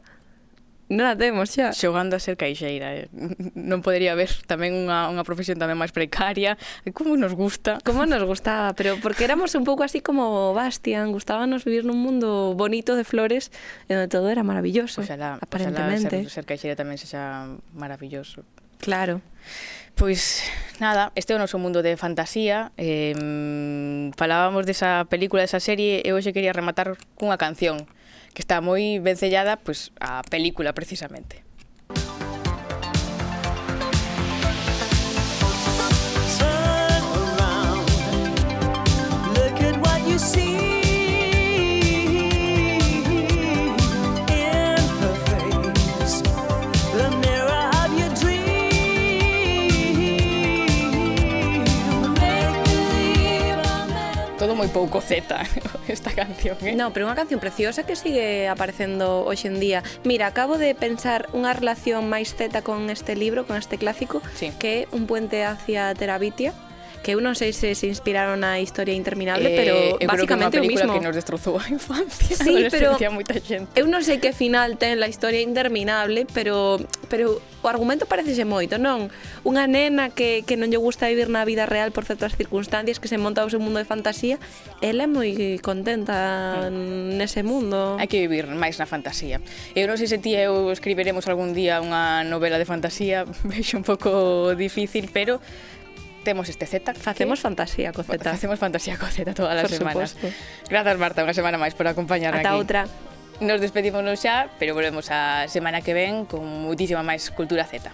Non a temos xa. Xogando a ser caixeira. Eh? Non podería haber tamén unha, unha profesión tamén máis precaria. Como nos gusta. Como nos gustaba, pero porque éramos un pouco así como Bastian. Gustábanos vivir nun mundo bonito de flores onde todo era maravilloso. Oxalá, aparentemente. Oxalá ser, ser caixeira tamén sexa maravilloso. Claro. Pois nada, este é o noso mundo de fantasía eh, Falábamos desa película, desa serie E hoxe quería rematar cunha canción que está moi vencellada pois, a película precisamente. moi pouco Z esta canción, eh? No, pero unha canción preciosa que sigue aparecendo hoxe en día. Mira, acabo de pensar unha relación máis Z con este libro, con este clásico, sí. que é Un puente hacia Terabitia, que eu non sei se se inspiraron na historia interminable, eh, pero eu basicamente creo que é o mismo. que nos destrozou a infancia, sí, pero moita xente. Eu non sei que final ten la historia interminable, pero pero o argumento parecese moito, non? Unha nena que, que non lle gusta vivir na vida real por certas circunstancias, que se monta o seu mundo de fantasía, ela é moi contenta mm. nese mundo. Hai que vivir máis na fantasía. Eu non sei se ti eu escribiremos algún día unha novela de fantasía, vexo un pouco difícil, pero temos este Z. Facemos que... fantasía co Z. Facemos fantasía co Z todas as por semanas. Supuesto. Grazas, Marta, unha semana máis por acompañarme Ata aquí. outra. Nos despedimos xa, pero volvemos a semana que ven con muitísima máis Cultura Z.